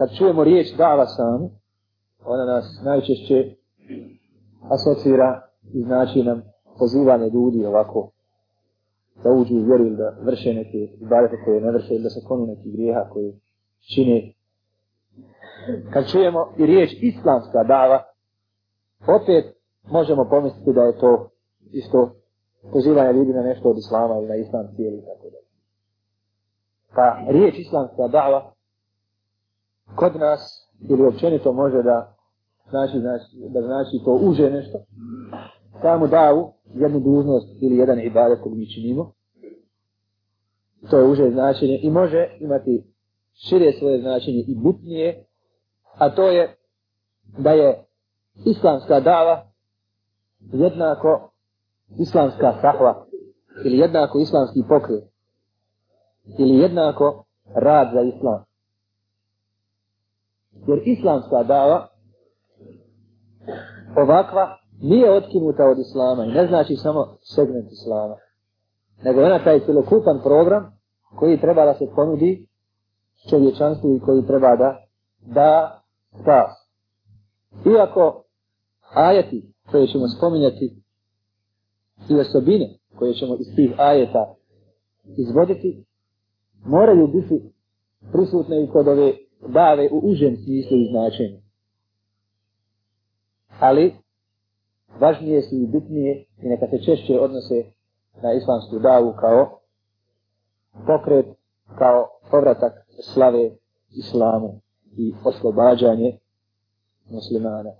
kad čujemo riječ dava sam, ona nas najčešće asocira i znači nam pozivanje ljudi ovako da uđu u vjeru ili da vrše neke ibadete koje ne vrše ili da se konu neki grijeha koji čine. Kad čujemo i riječ islamska dava, opet možemo pomisliti da je to isto pozivanje ljudi na nešto od islama ili na islam cijeli i tako da. Pa riječ islamska dava kod nas ili općenito može da znači, znači, da znači to uže nešto, samu davu, jednu dužnost ili jedan ibadet kog mi činimo, to je uže značenje i može imati šire svoje značenje i bitnije, a to je da je islamska dava jednako islamska sahva ili jednako islamski pokret ili jednako rad za islam. Jer islamska dava ovakva nije otkinuta od islama i ne znači samo segment islama. Nego ona taj celokupan program koji treba da se ponudi čovječanstvu i koji treba da da spas. Iako ajeti koje ćemo spominjati i osobine koje ćemo iz tih ajeta izvoditi, moraju biti prisutne i kod ove dave u užem smislu i značenju. Ali, važnije su i bitnije i neka se češće odnose na islamsku davu kao pokret, kao povratak slave islamu i oslobađanje muslimana.